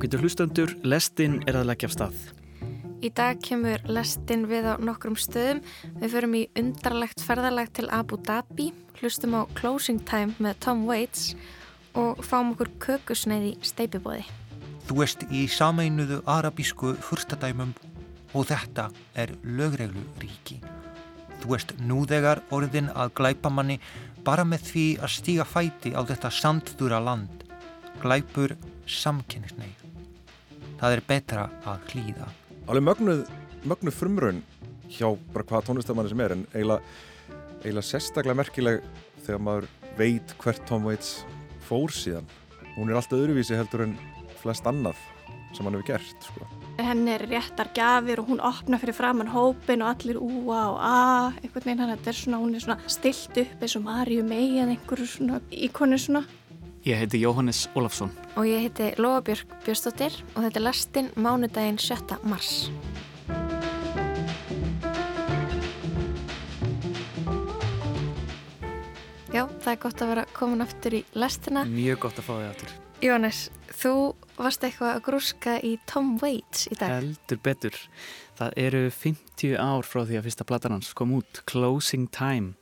Ágættur hlustandur, lestin er að leggja af stað. Í dag kemur lestin við á nokkrum stöðum. Við förum í undarlegt ferðalag til Abu Dhabi, hlustum á Closing Time með Tom Waits og fáum okkur kökusneið í steipibóði. Þú ert í sameinuðu arabísku fyrstadæmum og þetta er lögreglu ríki. Þú ert núðegar orðin að glæpa manni bara með því að stíga fæti á þetta sandþúra land. Glæpur samkynnsneið það er betra að hlýða. Alveg mögnuð, mögnuð frumraun hjá bara hvaða tónlistamanni sem er en eiginlega, eiginlega sérstaklega merkileg þegar maður veit hvert Tom Waits fór síðan. Hún er alltaf öðruvísi heldur en flest annað sem hann hefur gert sko. henni er réttar gafir og hún opna fyrir framann hópin og allir úa og a einhvern veginn. Hann er svona, hún er svona stilt upp eins og Marju mei eða einhverju svona íkonu svona Ég heiti Jóhannes Ólafsson. Og ég heiti Lofabjörg Björnstóttir og þetta er lastinn mánudaginn 7. mars. Já, það er gott að vera komin aftur í lastina. Mjög gott að fá þig aftur. Jóhannes, þú varst eitthvað að grúska í Tom Waits í dag. Heldur betur. Það eru 50 ár frá því að fyrsta platanans kom út, Closing Time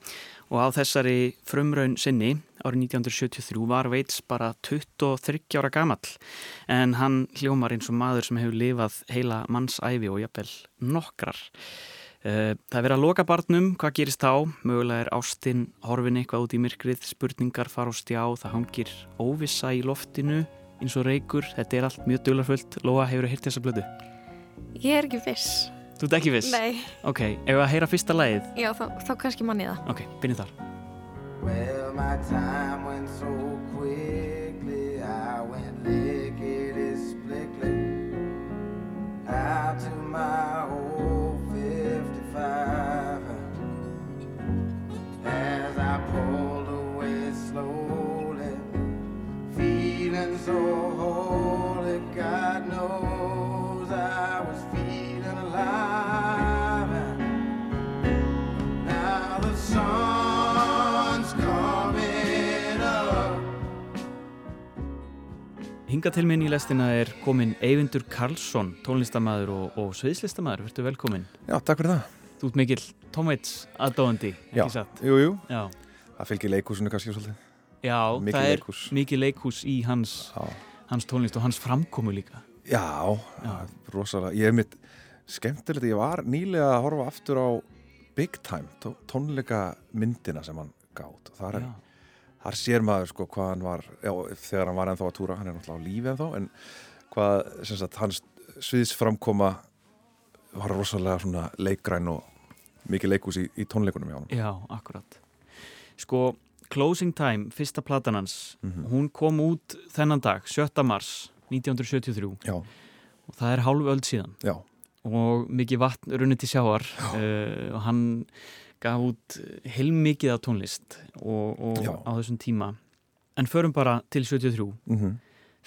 og á þessari frumraun sinni árið 1973 var Veits bara 23 ára gamall en hann hljómar eins og maður sem hefur lifað heila mannsæfi og jafnvel nokkrar. Eh, það er verið að loka barnum, hvað gerist þá? Mögulega er ástinn horfin eitthvað út í myrkrið, spurningar fara á stjá, það hangir óvissa í loftinu eins og reykur, þetta er allt mjög dölarfullt. Lóa, hefur þið hirt þessa blödu? Ég er ekki viss. Þú ert ekki viss? Nei. Ok, ef við að heyra fyrsta lagið? Já, þá, þá kannski manni það. Ok, byrjum þar. Well, my time went so quickly I went lickety-splickly Out to my Hinga til minn í lestina er komin Eyvindur Karlsson, tónlistamæður og, og sviðslistamæður. Vertu velkomin. Já, takk fyrir það. Þú ert mikill Tom Waits aðdóðandi, ekki Já, satt? jú, jú. Já. Það fylgir leikúsinu kannski svolítið. Já, Mikið það er leikhús. mikið leikhús í hans, hans tónlist og hans framkomu líka. Já, Já. rosalega. Ég hef mitt skemmtilegt, ég var nýlega að horfa aftur á Big Time, tó- tónleika myndina sem hann gátt. Þar, er, Já. Þar sér maður sko hvað hann var, já, þegar hann var ennþá að túra, hann er náttúrulega á lífi ennþá, en hvað, sem sagt, hans sviðsframkoma var rosalega svona leikgræn og mikið leikús í, í tónleikunum hjá hann. Já, akkurat. Sko, Closing Time, fyrsta platan hans, Mhm. hún kom út þennan dag, 7. mars 1973 Já, og það er hálf öld síðan já, og mikið vatn runnið til sjáar uh, og hann gaf út heilmikið af tónlist og, og á þessum tíma en förum bara til 73 mhm.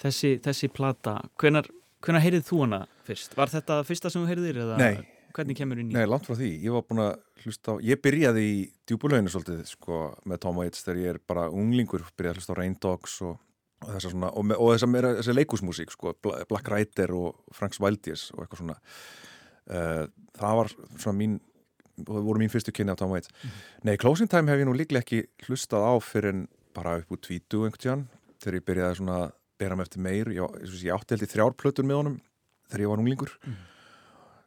þessi, þessi plata, hvenar, hvenar heyrið þú hana fyrst? Var þetta fyrsta sem þú heyrðir eða Nei. hvernig kemur inn í? Nei, langt frá því. Ég var búin að hlusta á, ég byrjaði í djúbulöginu svolítið, sko, með Tom Waits þegar ég er bara unglingur, byrjaði að hlusta á Rain Dogs og, og þessa svona, og, með, og þessa meira, þessi leikúsmusík, sko, Bla- Black Rider og Franks Wildies og eitthvað svona. Uh, það var svona mín, það voru mín fyrstu kynni af Tom Waits. Nei, Closing Time hef ég nú líklega ekki hlustað á fyrir en bara upp úr tvítu einhvern tíðan, þegar ég byrjaði svona að bera mig eftir meir, ég, ég, ég átti held í þrjár plötur með honum þegar ég var unglingur.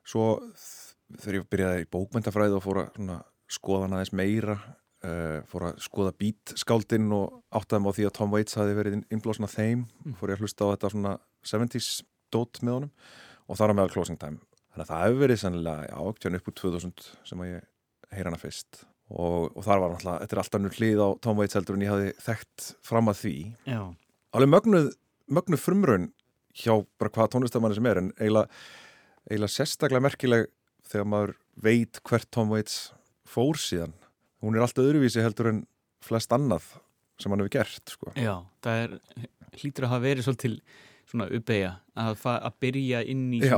Svo þ- þegar ég byrjaði í bókmyndafræði og fór að svona, skoða hann aðeins meira uh, fór að skoða beat-skáldinn og áttaði mig á því að Tom Waits hafi verið innblásna þeim, fór ég að hlusta á þetta svona 70s dót með honum og þar á meðal Closing Time þannig að það hefur verið sennilega ákveðan upp úr 2000 sem að ég heyra hana fyrst og, og þar var náttúrulega, þetta er alltaf nú hlið á Tom Waits heldur en ég hafði þekkt fram að því Já, alveg mögnuð, mögnuð frumraun hjá bara hvaða tónlistamanni sem er en eiginlega, eiginlega sérstaklega merkileg þegar maður veit hvert Tom Waits fór síðan hún er alltaf öðruvísi heldur en flest annað sem hann hefur gert sko. já, það er hlýtur að hafa verið svolítil svona uppeyja að, að byrja inn í Já.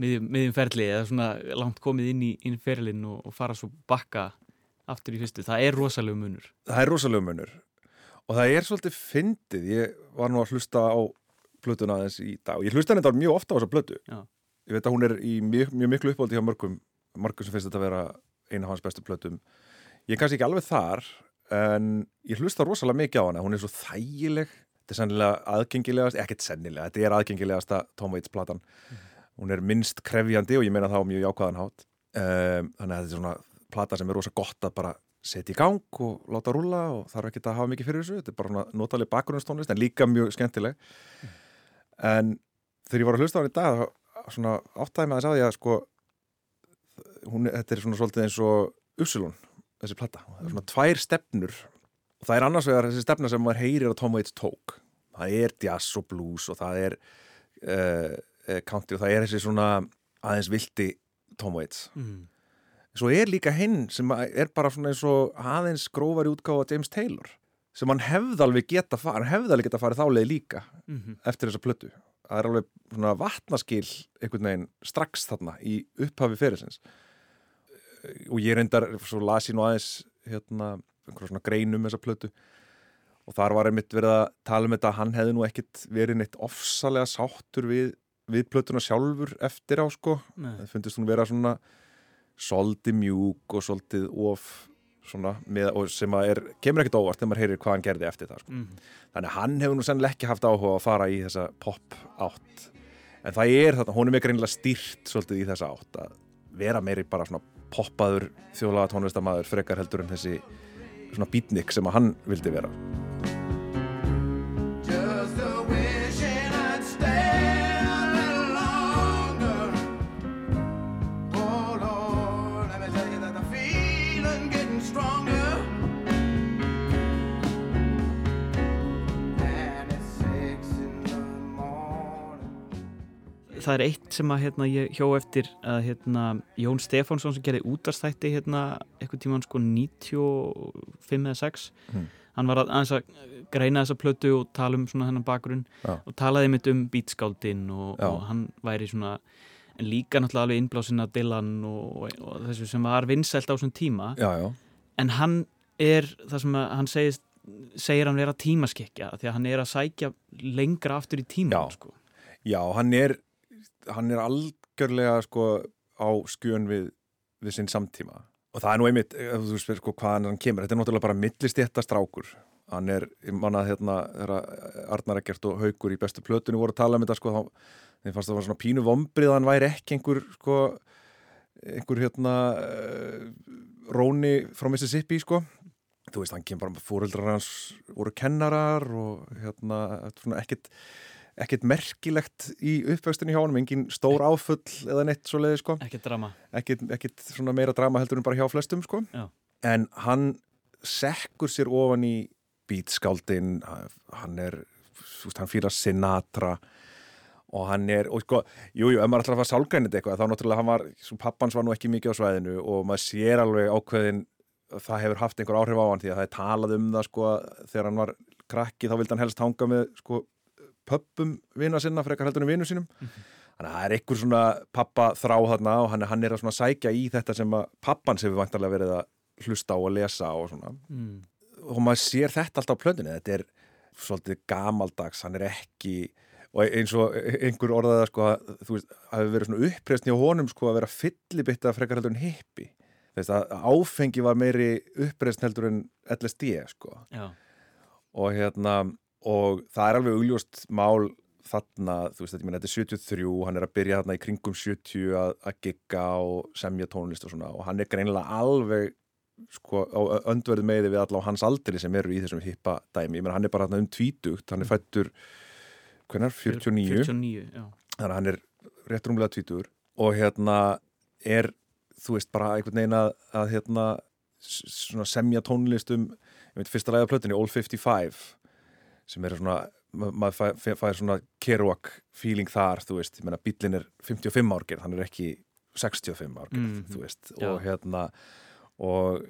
Miðjum, miðjum ferli eða svona langt komið inn í, inn í ferlin og, og fara svo bakka aftur í fyrstu, það er rosalega munur. Það er rosalega munur. Og það er svolítið fyndið, ég var nú að hlusta á plötuna aðeins í dag. Og ég hlusta henni þetta mjög ofta á þessa plötu. Já. ég veit að hún er í mjög, mjög miklu uppáldi hjá mörgum mörgum sem finnst þetta að vera eina af hans bestu plötum. Ég er kannski ekki alveg þar en ég hlusta rosalega mikið á hana. Hún er svo þægileg. Þetta er sennilega aðgengilegast, ekkert sennilega þetta er aðgengilegasta Tom Waits platan hún er minnst krefjandi og ég meina það á mjög jákvæðan hátt. Um, þannig að þetta er svona plata sem er rosa gott að bara setja í gang og láta rúlla og þarf ekki að hafa mikið fyrir þessu. Þetta er bara svona notaleg bakgrunnstónlist en líka mjög skemmtileg. En þegar ég var að hlusta á hann í dag svona áttæði með þess að ég að sko hún, þetta er svona svolítið eins og Upsilon, þessi plata. Það er svona tvær stefnur og það er annars vegar þessi stefna sem maður heyrir að Tom Waits tók. Það er jazz og blues og það er uh, country og það er þessi svona aðeins vildi Tom Waits. Mm. svo er líka hinn sem er bara svona eins og aðeins grófari útgáfa James Taylor sem hann hefði alveg geta farið, hann hefði alveg geta farið þáleið líka Mm eftir þessa plötu. Það er alveg svona vatnaskil einhvern veginn strax þarna í upphafi fyrirsins og ég reyndar, svo las ég nú aðeins hérna, einhverja svona greinum þessa plötu. Og þar var einmitt verið að tala um þetta að hann hefði nú ekkit verið neitt ofsalega sáttur við, við plötuna sjálfur eftir á sko Nei. það finnst hún vera svona svolítið mjúk og svolítið of svona, með, og sem að er, kemur ekkit óvart þegar maður heyrir hvað hann gerði eftir það sko. Mm. þannig að hann hefur nú sennilega ekki haft áhuga að fara í þessa pop átt en það er þarna, hún er með greinlega stýrt svolítið í þessa átt að vera meiri bara svona poppaður þjóðlaga tónlistamæður frekar heldur en þessi svona beatnik sem að hann vildi vera Það er eitt sem að hérna, ég hjó eftir að hérna, Jón Stefánsson sem gerði útastætti hérna, eitthvað tíman sko 95 eða 6 Hmm. hann var að, að greina þessa plötu og tala um svona hennan bakgrunn Já. og talaði mitt um beatskáldin og, Já. og hann væri svona en líka náttúrulega alveg innblásin að Dylan og, og þessu sem var vinsælt á þessum tíma Já, já, en hann er það sem að hann segist segir hann vera tímaskekja því að hann er að sækja lengra aftur í tíma Já. sko. já, hann er hann er algjörlega sko á skjön við, við sinn samtíma. Og það er nú einmitt, ef þú spyrir sko hvaðan hann kemur, þetta er náttúrulega bara millistétta strákur. Hann er, ég manna hérna Arnar Eggert og Haugur í bestu plötunni voru að tala um þetta sko þá, fannst það var svona pínu vombrið hann væri ekki einhver sko einhver hérna uh, róni frá Mississippi sko. Þú veist, hann kemur bara fóreldrar hans voru kennarar og hérna ekkit ekkert merkilegt í uppvextinni hjá honum, engin stór áfull eða neitt svo leiði sko ekki drama ekkert, ekkert svona meira drama heldur en bara hjá flestum sko. Já. en hann sekkur sér ofan í beatskáldin hann er, þú veist, hann fýlar Sinatra og hann er, og sko, jújú, jú, ef maður að fara sálgrænit eitthvað, þá náttúrulega hann var, svo pappans var nú ekki mikið á svæðinu og maður sér alveg ákveðin það hefur haft einhver áhrif á hann því að það er talað um það sko, þegar hann var krakki þá vildi hann helst hanga með sko pöppum vina sinna frekar heldur en vinu sínum. Þannig að það er einhver svona pappa þrá þarna og hann, hann er að svona sækja í þetta sem að pappans hefur vantarlega verið að hlusta á og lesa og svona. Mm. og maður sér þetta alltaf á plötunni. Þetta er svolítið gamaldags hann er ekki og eins og einhver orðaða sko að þú veist, hafi verið svona uppreisn hjá honum sko að vera fyllibitta frekar heldur en hippi. Þess að áfengi var meiri uppreisn heldur en LSD sko. Já. og hérna og það er alveg augljóst mál þarna, þú veist, þetta, minn, þetta er 73 hann er að byrja þarna í kringum 70 að, að gigga og semja tónlist og svona. Og hann er greinilega alveg sko, á öndverðu meði við alla á hans aldri sem eru í þessum hippa dæmi, ég menn hann er bara þarna um tvítugt, hann er fættur hvernar, 49 49, já. Þannig að hann er rétt rúmlega tvítur og hérna er þú veist bara einhvern veginn að, að hérna semja tónlist um ég veit fyrsta á plötunni, All 55 sem er svona ma- maður fær, fær- fær svona Kerouac feeling þar, þú veist, ég meina bíllinn er 55 árgerð, hann er ekki 65 árgerð, Mhm. þú veist Já. og hérna og,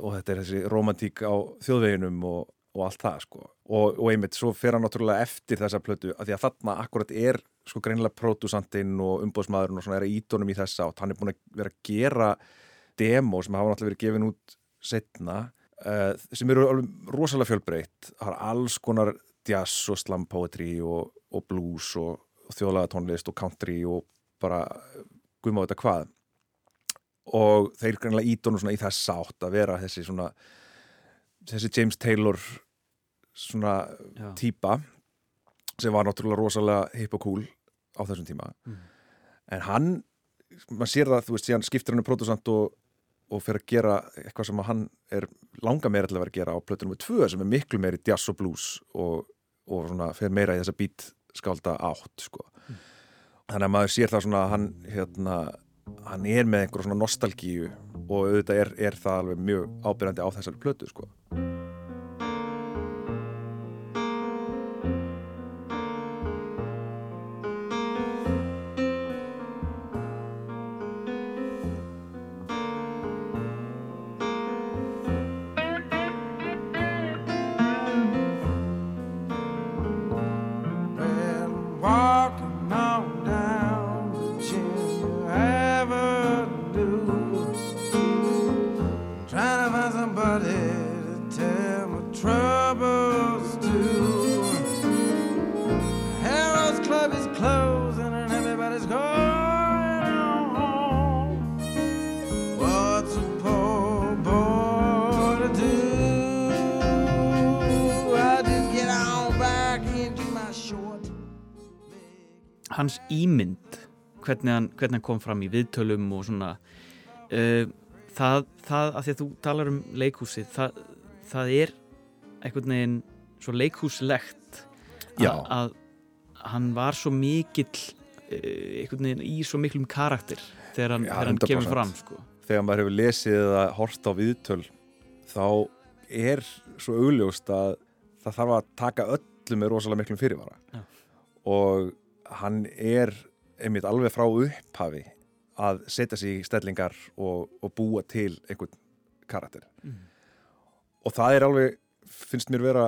og þetta er þessi romantík á þjóðveginum og, og allt það sko og, og einmitt, svo fer hann náttúrulega eftir þessa plötu að því að þarna akkurat er sko greinilega pródusantinn og umbóðsmaðurinn og svona er ídónum í þessa átt, hann er búin að vera að gera demo sem hafa náttúrulega verið gefin út setna sem eru alveg rosalega fjölbreytt það er alls konar jazz og slam poetry og, og blues og, og þjóðlega tónlist og country og bara guðma þetta hvað og þeir greinlega ídónu svona í þess átt að vera þessi svona þessi James Taylor svona Já. típa sem var náttúrulega rosalega hip og cool á þessum tíma Mm. en hann, maður sér það þú veist, síðan skiptir hann um pródusant og, og fyrir að gera eitthvað sem hann er langa meira til að vera að gera á plötu nummer 2 sem er miklu meiri jazz og blues og, og svona fyrir meira í þessa beat skálda átt sko. þannig að maður sér það svona hann hérna, hann er með einhver svona nostalgíu og auðvitað er, er það alveg mjög ábyrjandi á þessari plötu sko. Hvernig hann, hvernig hann kom fram í viðtölum og svona uh, það, það, að því að þú talar um leikhúsið, það, það er einhvern veginn svo leikhúslegt að, hann var svo mikill uh, einhvern veginn í svo miklum karakter þegar hann, Já, þegar hann 100%. kemur fram sko. þegar maður hefur lesið eða hort á viðtöl þá er svo augljóst að það þarf að taka öllu með rosalega miklum fyrirvara Já. og hann er einmitt alveg frá upphafi að setja sig í stellingar og, og búa til einhvern karakter Mhm. og það er alveg finnst mér vera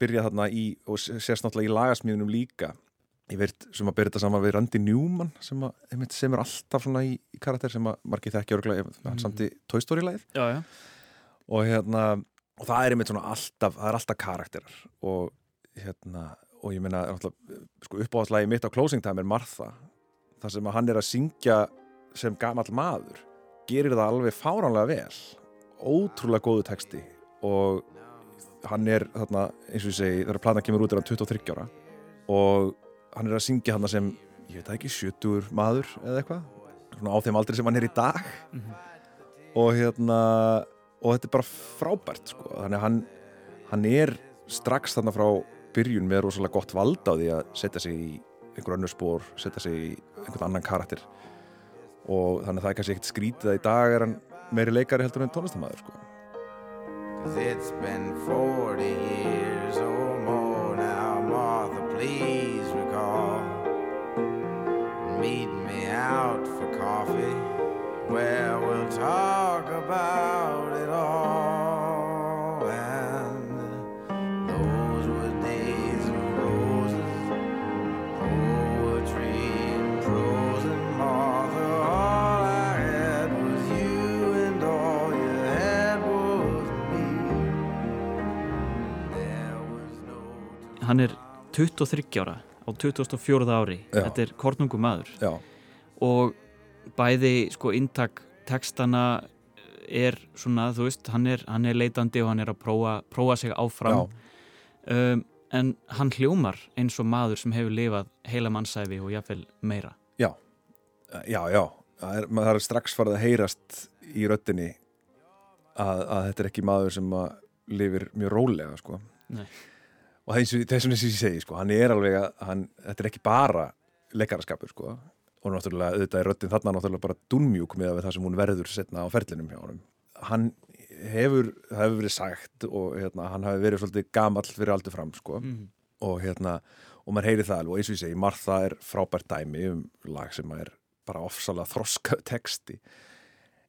byrjað þarna í og sést náttúrulega í lagasmíðunum líka ég veit sem að byrja þetta saman við Randy Newman sem, að, einmitt, sem er alltaf svona í, í karakter sem að margir þekkja örgulega Story lagið já, já. og hérna og það er einmitt svona alltaf, það er alltaf karakterar og hérna og ég meina sko uppáhaldslægi mitt á Closing Time er Martha þar sem að hann er að syngja sem gamall maður gerir það alveg fáránlega vel ótrúlega góðu texti og hann er þarna eins og ég segi, þegar plana kemur út er hann 23 ára og hann er að syngja hann sem, ég veit ekki, 70 maður eða eitthvað svona á þeim aldrei sem hann er í dag Mhm. og hérna og þetta er bara frábært sko. þannig að hann, hann er strax þarna frá byrjun með rosalega gott vald á því að setja sig í einhver önnur spór, setja sig í einhvern annan karakter og þannig að það er kannski ekkert skrítið að í dag er hann meiri leikari heldur en tónlistamæður sko. It's been 40 years or more now, Martha, please recall. Meet me out for coffee, where we'll talk about it all. Hann er 23 ára á 24. ári Já. þetta er kornungu maður Já, og bæði sko inntak textana er svona, þú veist, hann er, hann er leitandi og hann er að prófa, prófa sig áfram um, en hann hljómar eins og maður sem hefur lifað heila mannsæfi og jafnvel meira já, já, já. Það, er, það er strax farið að heyrast í röttinni að, að þetta er ekki maður sem lifir mjög rólega sko. Nei. Og þessum þess að ég segi sko, hann er alveg að hann, þetta er ekki bara leikaraskapur sko. og náttúrulega auðvitað er röttin þarna náttúrulega bara dúnmjúk með það sem hún verður setna á ferlinum hjá honum hann hefur, það hefur verið sagt og hérna, hann hafi verið svolítið gamall fyrir aldur fram sko. mm. og hérna og maður heyri það alveg og eins og ég segi, Martha er frábært dæmi um lag sem er bara ofsalega þroska texti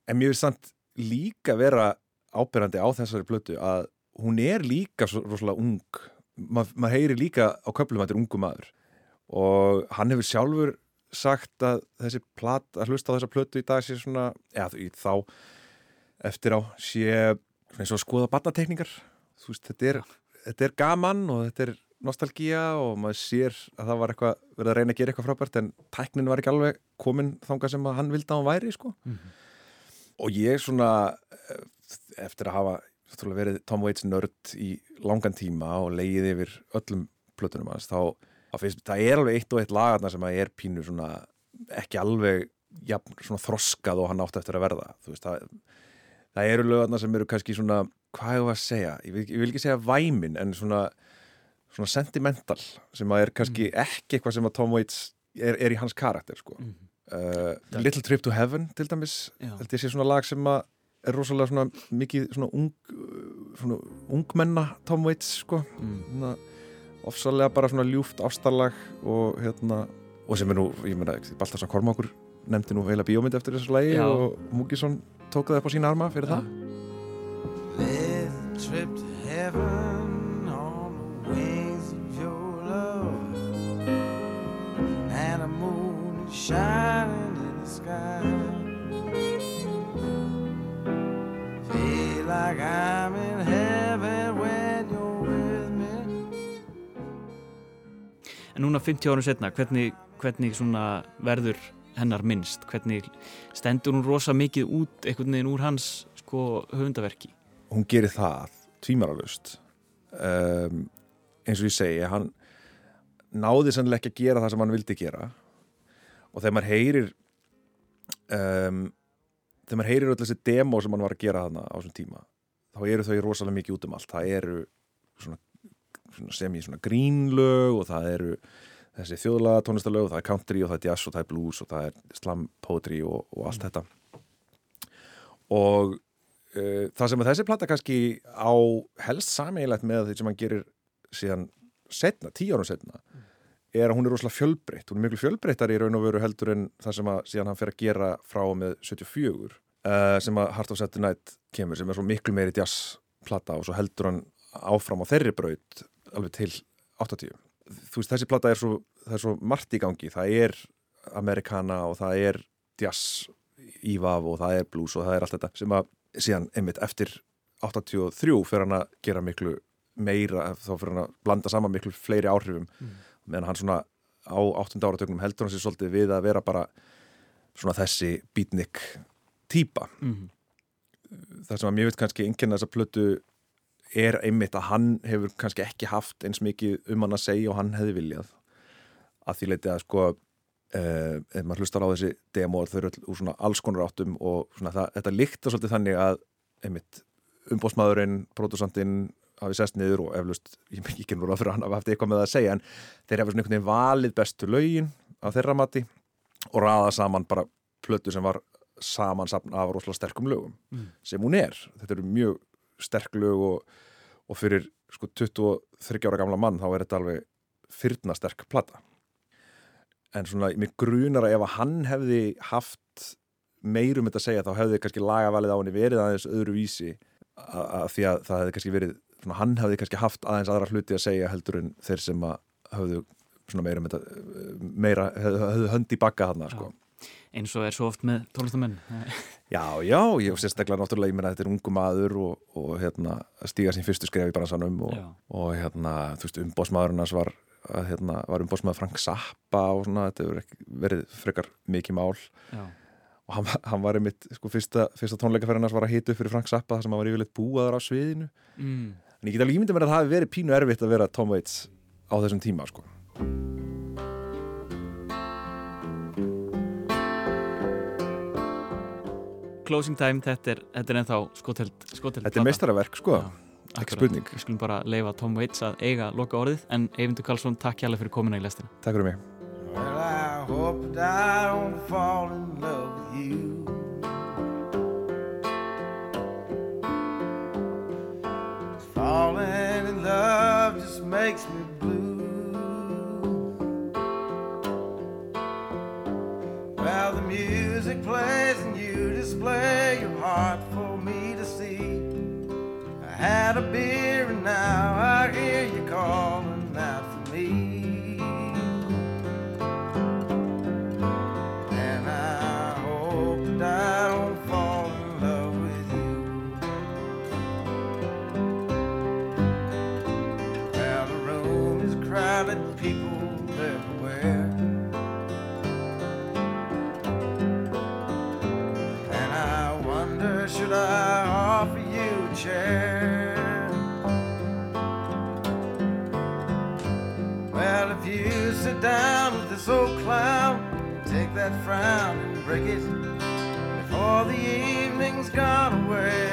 en mér finnst samt líka vera ábyrrandi á þessari plötu að hún er líka rosalega ung Ma, maður heyri líka á köflum að þetta er ungu maður. Og hann hefur sjálfur sagt að þessi plat, að hlusta á þessa plötu í dag sé svona, eða í þá eftir á sé svona eins og að skoða barnatekningar þú veist, þetta er, þetta er gaman og þetta er nostalgía og maður sér að það var eitthvað verið að reyna að gera eitthvað frábært en tæknin var ekki alveg komin þangað sem að hann vildi að hann væri sko. og ég svona eh, eftir að hafa náttúrulega verið Tom Waits nörd í langan tíma og leiðið yfir öllum plötunum hans þá, þá finnst, það er alveg eitt og eitt lagarna sem að er pínu svona ekki alveg jafn, svona þroskað og hann átti eftir að verða veist, það, það eru lögarna sem eru kannski svona, hvað það að segja ég vil, ég vil ekki segja væmin en svona, svona sentimental sem að er kannski ekki eitthvað sem að Tom Waits er, er í hans karakter sko. Mhm. uh, Little Trip to Heaven til dæmis ég sé svona lag sem að er rosalega svona mikið svona, ung, svona ungmenna Tom Waits sko Mm. ofsalega bara svona ljúft ástarlag og hérna og sem er nú, ég meina, Baltasar Kormákur nefndi nú heila bíómynd eftir þessu lagi Já. og Múkisson tók það upp á sína arma fyrir það Little trip to heaven on the wings of your love, and a moon shining in the sky. Like I'm in heaven when you're with me. En núna 50 árum setna, hvernig, hvernig svona verður hennar minnst? Hvernig stendur hún rosa mikið út einhvern veginn úr hans sko höfundaverki? hún gerir það tvímaralust um, eins og ég segi hann náði sannlega ekki að gera það sem hann vildi gera og þegar maður heyrir um, þegar maður heyrir öll þessi demo sem hann var að gera þarna á þessum tíma þá eru þau rosalega mikið út um allt. Það eru svona, svona sem í svona grínlög og það eru þessi þjóðlaga tónlistarlög og það er country og það er jazz og það er blues og það er slam poetry og, og allt þetta. Og uh, það sem að þessi plata kannski á helst sameigilegt með því sem hann gerir síðan setna, tíu árum setna er að hún er rosalega fjölbreytt. Hún er miklu fjölbreyttari í raun og veru heldur en það sem að síðan hann fer að gera frá með 74 uh, sem að Heart of Saturday Night kemur sem er svo miklu meiri jazzplata og svo heldur hann áfram á þeirri braut alveg til 80 þú veist þessi plata er svo, er svo margt í gangi. Það er amerikana og það er jazz ívaf og það er blues og það er allt þetta sem að síðan einmitt eftir 83 fyrir hann að gera miklu meira, þá fyrir hann að blanda saman miklu fleiri áhrifum. Meðan hann svona á 8. áratögnum heldur hann sér svolítið við að vera bara svona þessi beatnik típa Mm. það sem að mér veit kannski enginn þessa plötu er einmitt að hann hefur kannski ekki haft eins mikið um hann að segja og hann hefði viljað að því leiti að sko Uh, ef maður hlustar á þessi demo þau eru úr svona alls konar áttum og svona það, þetta líkta svolítið þannig að einmitt umbóðsmaðurinn, pródusantinn hafi sest niður og eflust ég mikið ekki nú ráð fyrir að hann hafi haft eitthvað með það að segja en þeir hafa svona einhvern veginn valið bestu lögin af þeirra mati og raða saman bara plötu sem var samansapn af rosalega sterkum lögum Mm. sem hún er, þetta eru mjög sterk lög og, og fyrir sko 23 ára gamla mann þá er þetta alveg fyrna sterk plata en svona mér grunar að ef að hann hefði haft meirum þetta að segja þá hefði kannski lagavalið á henni verið aðeins öðru vísi að, því að það hefði kannski verið svona, hann hefði kannski haft aðeins aðra hluti að segja heldur en þeir sem að svona meirum þetta meira, hefðu, hefðu hönd í bakka þarna sko. Eins og er svo oft með tónlistamenn. Já, já, ég hef sérstaklega náttúrulega, ég meina þetta er ungu maður og, og hérna, stíga sín fyrstu skref í bransanum og, og hérna, þú veist, umbósmaðurinn hans var, hérna, var umbósmaður Frank Zappa og svona, þetta hefur verið frekar mikið mál Já. og hann, hann var einmitt, sko, fyrsta, fyrsta tónleikaferðin hans var að hita upp fyrir Frank Zappa þar sem hann var yfirleitt búaður á sviðinu Mm. en ég get alveg ímyndið mér að það hafi verið pínu erfitt að vera Tom Waits á þessum tíma, sko Closing time, þetta er, þetta er ennþá skoteld, skoteld Þetta er meistaraverk, sko, Já, ekki spurning Við skulum bara leifa Tom Waits að eiga loka orðið en Eyvindur Karlsson, takk hjálpa fyrir komuna í lestina. Takk fyrir mig Well, I hope that I don't fall in love with you. Falling in love just makes me blue. Well, the music plays and display your heart for me to see. I had a beer and now I hear you calling chair? Well, if you sit down with this old clown, take that frown and break it before the evening's gone away.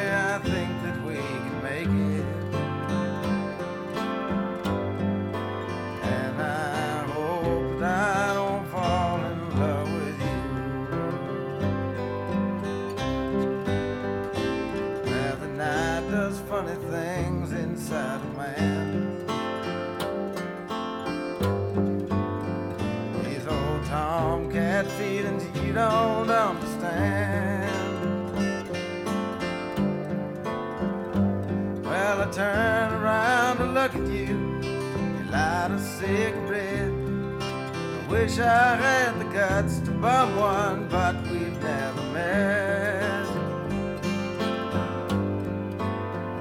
A cigarette. I wish I had the guts to bum one, but we've never met.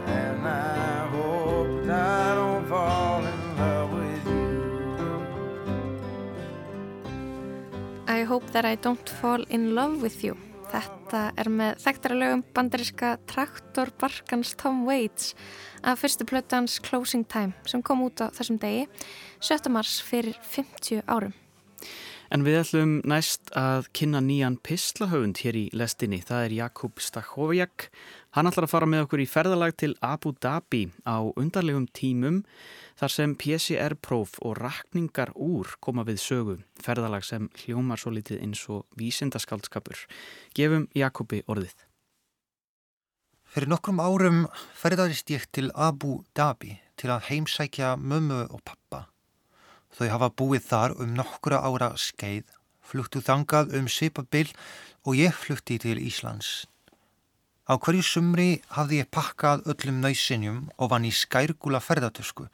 And I hope that I don't fall in love with you. I hope that I don't fall in love with you. Þetta er með þekktara lögum bandariska traktorbarkans Tom Waits af fyrstu plötu hans Closing Time sem kom út á þessum degi 7. mars fyrir 50 árum. En við ætlum næst að kynna nýjan pislahöfund hér í lestinni. Það er Jakub Stachowiak. Hann ætlar að fara með okkur í ferðalag til Abu Dhabi á undarlegum tímum þar sem PCR-próf og rakningar úr koma við sögu. Ferðalag sem hljómar svo litið eins og vísindaskaldskapur. Gefum Jakobi orðið. Fyrir nokkrum árum ferðarist ég til Abu Dhabi til að heimsækja mömmu og pappa. Þau hafa búið þar um nokkura ára skeið, fluttu þangað um Sipabil og ég flutti til Íslands. Á hverju sumri hafði ég pakkað öllum nöysinjum og vann í skærgula ferðartösku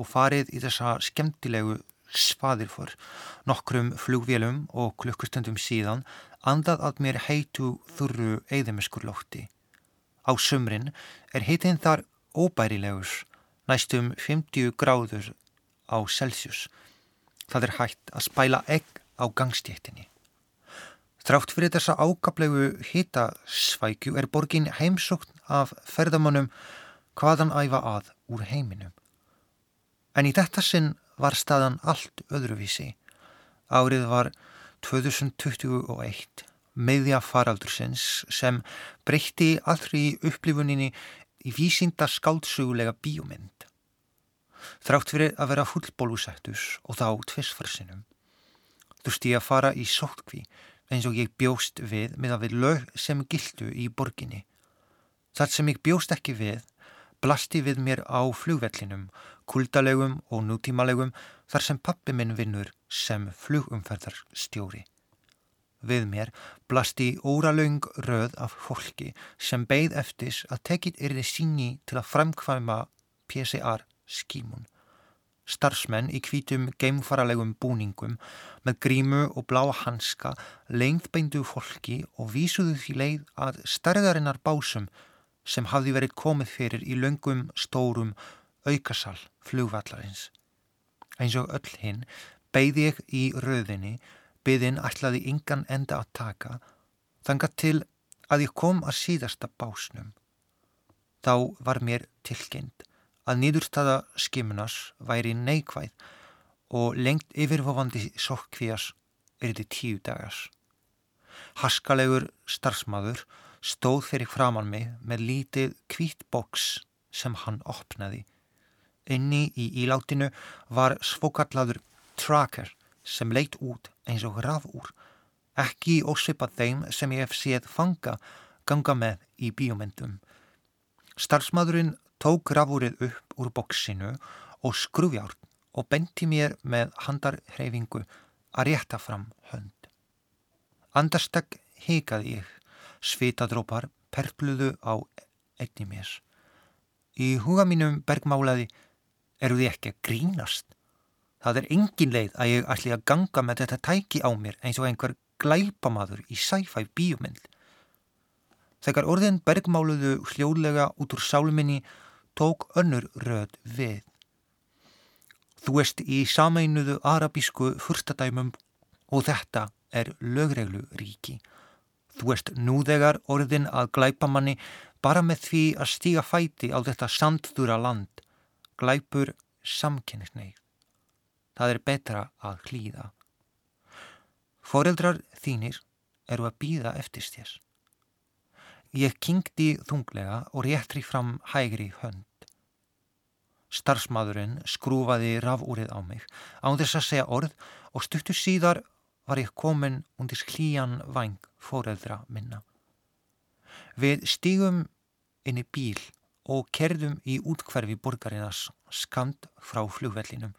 og farið í þessa skemmtilegu svaðirfor, nokkrum flugvélum og klukkustundum síðan andað að mér heitu þurru eðimiskurlótti. Á sumrin er heitin þar óbærilegur, næstum 50 gráður á Celsius. Það er hægt að spæla egg á gangstéttinni. Þrátt fyrir þessa ákaplegu hitasvækju er borgin heimsókn af ferðamannum hvaðan æfa að úr heiminum. En í þetta sinn var staðan allt öðruvísi. Árið var 2021, meðja faraldursins sem breytti allri upplifuninni í vísinda skáldsögulega bíómynd. Þrátt fyrir að vera fullbólusettus og þá tvisfarsinum. Þurfti ég að fara í sótkví eins og ég bjóst við með að við lög sem gildu í borginni. Það sem ég bjóst ekki við blasti við mér á flugvellinum, kuldalegum og nútímalegum þar sem pappi minn vinnur sem flugumferðarstjóri. Við mér blasti óralöng röð af fólki sem beigð eftis að tekit yrði síni til að framkvæma PCR skímun. Starfsmenn í hvítum geimfaralegum búningum með grímu og bláa hanska lengðbeindu fólki og vísuðu því leið að stærðarinnar básum sem hafði verið komið fyrir í löngum stórum aukasal flugvallarins. Eins og öll hinn beigði ég í röðinni, byðin ætlaði yngan enda að taka, þanga til að ég kom að síðasta básnum. Þá var mér tilkynnt að nýðurstaða skimunas væri neikvæð og lengt yfirfofandi sokkvías erði tíu dagars. Haskalegur starfsmaður stóð fyrir framann mig með lítið kvít boks sem hann opnaði. Inni í ílátinu var svokallaður tracker sem leitt út eins og rafúr, ekki ósipað þeim sem ég hef séð fanga ganga með í bíomendum. Starfsmaðurinn tók rafúrið upp úr boksinu og skrufjárn og benti mér með handarhreyfingu að rétta fram hönd. Andarstak hikaði ég, svitadrópar perpluðu á einni mér. Í huga mínum bergmálaði eru þið ekki að grínast. Það er engin leið að ég ætli að ganga með þetta tæki á mér eins og einhver glæpamaður í sci-fi bíumind. Þegar orðin bergmáluðu hljóðlega út úr sáluminni tók önnur röð við. Þú ert í sameinuðu arabísku fyrstadæmum og þetta er lögreglu ríki. Þú ert núðegar orðin að glæpa manni bara með því að stíga fæti á þetta sandðura land. Glæpur samkynnsneið. Það er betra að hlýða. Foreldrar þínir eru að býða eftir stjess. Ég kingdi þunglega og réttri fram hægri hönd. Starsmaðurinn skrúfaði rafúrið á mig án þess að segja orð og stuttur síðar var ég komin undir hlýjan vang fóreldra minna. Við stígum inn í bíl og kerðum í útkverfi borgarinas skand frá flugvellinum.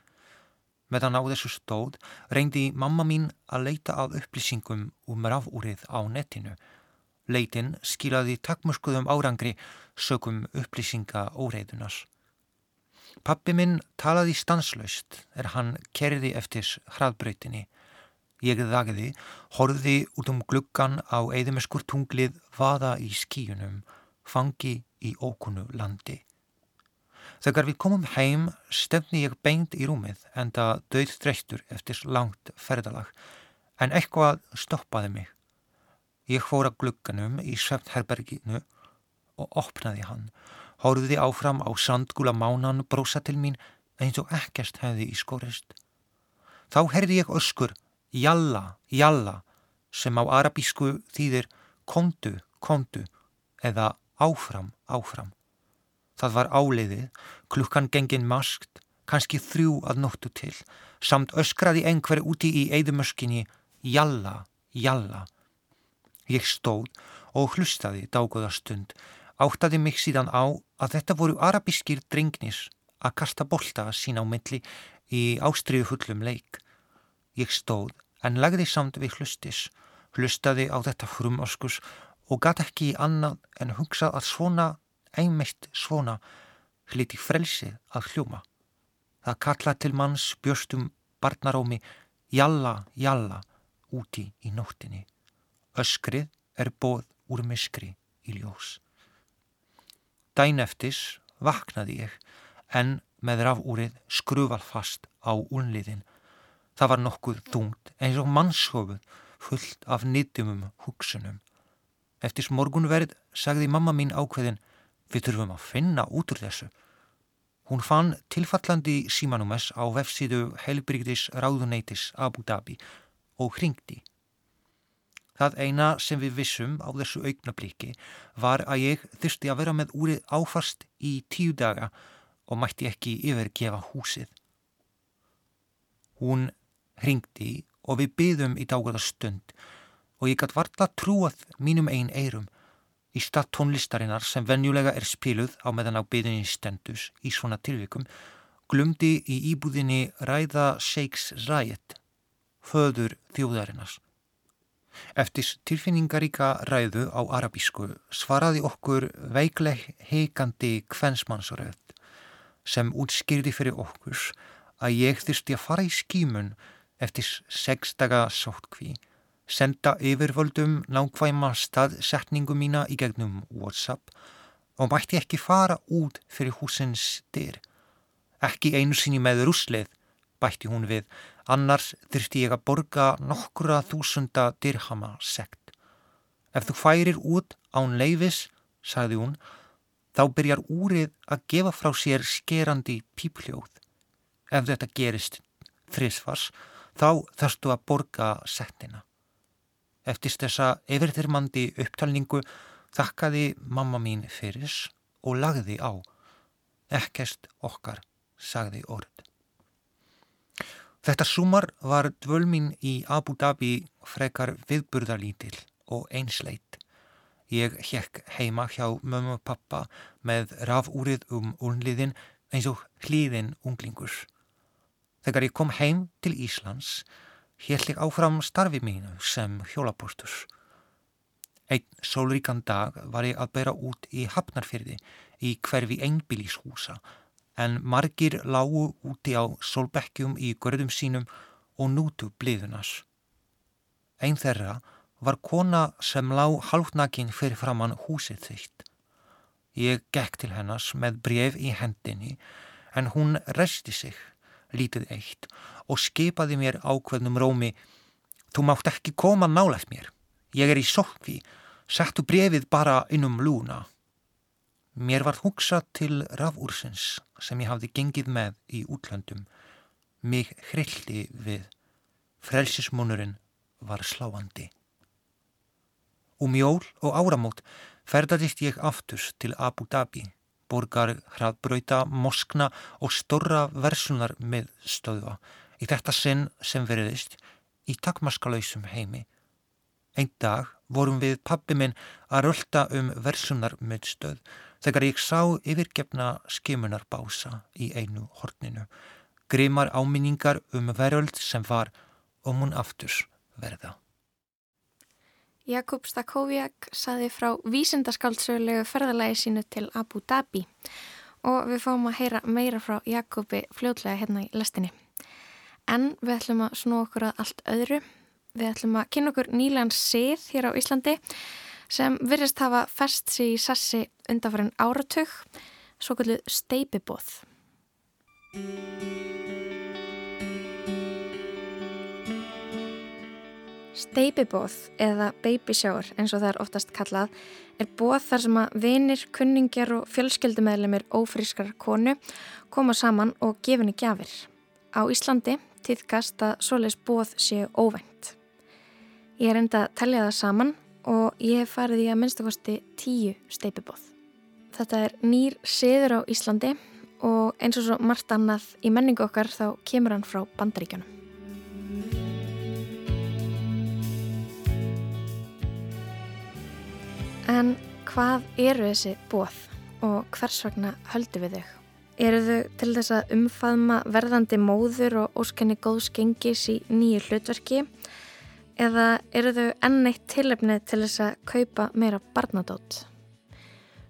Meðan á þessu stóð reyndi mamma mín að leita af upplýsingum um rafúrið á netinu. Leitin skilaði takkmuskuðum árangri sökum upplýsinga óreiðunas. Pappi minn talaði stanslaust er hann kerði eftir hraðbröytinni. Ég þagiði, horfiði út um gluggan á eðimeskur tunglið vaða í skíunum, fangi í ókunu landi. Þegar við komum heim stefni ég beint í rúmið en það döð þreyttur eftir langt ferdalag en eitthvað stoppaði mig. Ég fór að glugganum í svefnherberginu og opnaði hann, horfiði áfram á sandgúla mánan brosa til mín eins og ekkert hefði í skorist. Þá herði ég öskur jalla, jalla sem á arabísku þýðir kondu, kondu eða áfram, áfram. Það var áleiðið, klukkan gengin maskt, kannski þrjú að nóttu til, samt öskraði einhver úti í eidumöskinni jalla, jalla. Ég stóð og hlustaði dágóða stund, áttaði mig síðan á að þetta voru arabískir drengnis að kasta bolta sín á milli í ástriðu fullum leik. Ég stóð en lagði samt við hlustis, hlustaði á þetta frumoskus og gæti ekki annað en hugsað að svona, einmitt svona, hliti frelsið að hljúma. Það kalla til manns björstum barnarómi jalla, jalla úti í nóttinni. Öskrið er bóð úr miskri í ljós. Dæn eftis vaknaði ég en með rafúrið skrufal fast á unliðin Það var nokkuð þungt eins og mannshofud fullt af nýttumum hugsunum. Eftir morgunverð sagði mamma mín ákveðin við þurfum að finna út úr þessu. Hún fann tilfallandi símanumess á vefsíðu Helbriðis ráðuneytis Abu Dhabi og hringdi. Það eina sem við vissum á þessu augnablíki var að ég þurfti að vera með úrið áfast í tíu daga og mætti ekki yfirgefa húsið. Hún hringdi og við byðum í dágöða stund og ég gætt varla trúað mínum einn eirum í stað tónlistarinnar sem venjulega er spiluð á meðan á byðinni stendus í svona tilvikum glumdi í íbúðinni ræða Sheikhs Rayet, föður þjóðarinnar. Eftir tilfinningaríka ræðu á arabísku svaraði okkur veikleg heikandi kvensmannsröð sem útskýrði fyrir okkur að ég þurfti að fara í skímun eftir sex daga sótkví, senda yfirvöldum nákvæma staðsetningu mína í gegnum WhatsApp og mætti ekki fara út fyrir húsins dyr. Ekki einu sinni með ruslið, bætti hún við, annars þurfti ég að borga nokkura þúsunda dirhama sekt. Ef þú færir út án leifis, sagði hún, þá byrjar úrið að gefa frá sér skerandi pípljóð. Ef þetta gerist þrísvars, þá þarfstu að borga settina. Eftir þessa yfirþyrmandi upptalningu þakkaði mamma mín fyrir og lagði á. Ekkert okkar, sagði orð. Þetta sumar var dvöl mín í Abu Dhabi frekar viðburðalítil og einsleit. Ég hekk heima hjá mömmu og pappa með rafúrið um unliðin eins og hlýðin unglingur. Þegar ég kom heim til Íslands held ég áfram starfi mínu sem hjólapóstur. Einn sólríkan dag var ég að bera út í Hafnarfyrði í hverfi einbílíshúsa en margir lágu úti á sólbekkjum í görðum sínum og nútu bliðunas. Einn þeirra var kona sem lág halvnakinn fyrir framann húsið þitt. Ég gekk til hennars með bref í hendinni en hún resti sig lítið eitt og skipaði mér ákveðnum rómi Þú mátt ekki koma nálægt mér. Ég er í sokvi, settu brefið bara innum lúna. Mér var hugsað til rafúrsins sem ég hafði gengið með í útlöndum. Mig hrylli við. Frelsismunurinn var sláandi. Um jól og áramót ferðadist ég afturs til Abu Dhabi, borgar hraðbrauta, moskna og storra versunar með stöðva í þetta sinn sem veriðist í takmaskalausum heimi. Einn dag vorum við pappi minn að rölda um versunar með stöð þegar ég sá yfirgefna skimunar bása í einu horninu. Grimar áminningar um veröld sem var og mun afturs verða. Jakub Stakoviak saði frá vísindaskáldsögulegu ferðalagi sínu til Abu Dhabi og við fáum að heyra meira frá Jakubi fljótlega hérna í lestinni. En við ætlum að snú okkur að allt öðru. Við ætlum að kynna okkur nýlegan sið hér á Íslandi sem virðist hafa fest sér í sassi undanfærin áratug, svo kalluð steipibóð. Steipibóð eða baby shower eins og það er oftast kallað er bóð þar sem að vinir, kunningjar og fjölskyldumæðlemir ófrískar konu koma saman og gefinni gjafir. Á Íslandi týðkast að svoleis bóð séu óvænt. Ég er enda að tellja það saman og ég hef farið í að minnstakosti tíu steipibóð. Þetta er nýr siður á Íslandi og eins og svo margt annað í menningu okkar þá kemur hann frá bandaríkjunum. En hvað eru þessi bóð og hvers vegna höldu við þau? Eru þau til þess að umfaðma verðandi móður og óskenni góðs gengis í nýju hlutverki eða eru þau enn eitt tilöfnið til þess að kaupa meira barnadót?